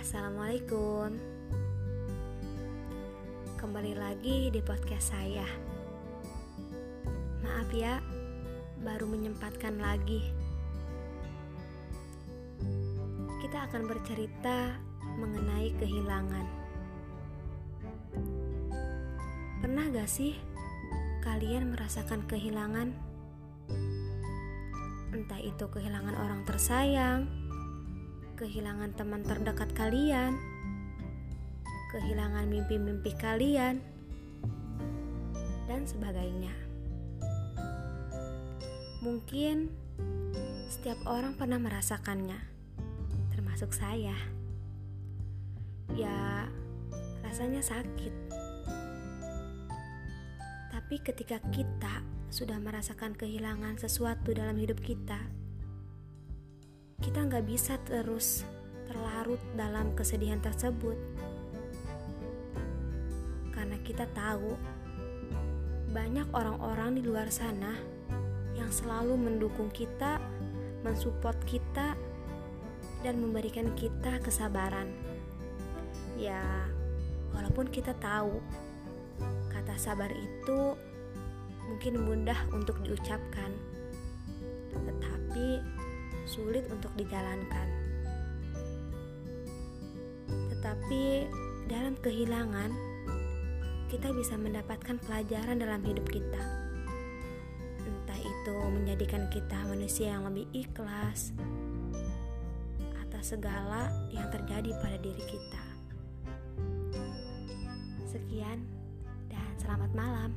Assalamualaikum. Kembali lagi di podcast saya. Maaf ya, baru menyempatkan lagi. Kita akan bercerita mengenai kehilangan. Pernah gak sih kalian merasakan kehilangan? Entah itu kehilangan orang tersayang, kehilangan teman terdekat kalian, kehilangan mimpi-mimpi kalian, dan sebagainya. Mungkin setiap orang pernah merasakannya, termasuk saya. Ya, rasanya sakit. Tapi ketika kita sudah merasakan kehilangan sesuatu dalam hidup kita, kita nggak bisa terus terlarut dalam kesedihan tersebut karena kita tahu banyak orang-orang di luar sana yang selalu mendukung kita, mensupport kita, dan memberikan kita kesabaran. Ya, walaupun kita tahu kata sabar itu mungkin mudah untuk diucapkan, sulit untuk dijalankan. Tetapi dalam kehilangan, kita bisa mendapatkan pelajaran dalam hidup kita. Entah itu menjadikan kita manusia yang lebih ikhlas atas segala yang terjadi pada diri kita. Sekian, dan selamat malam.